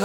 It's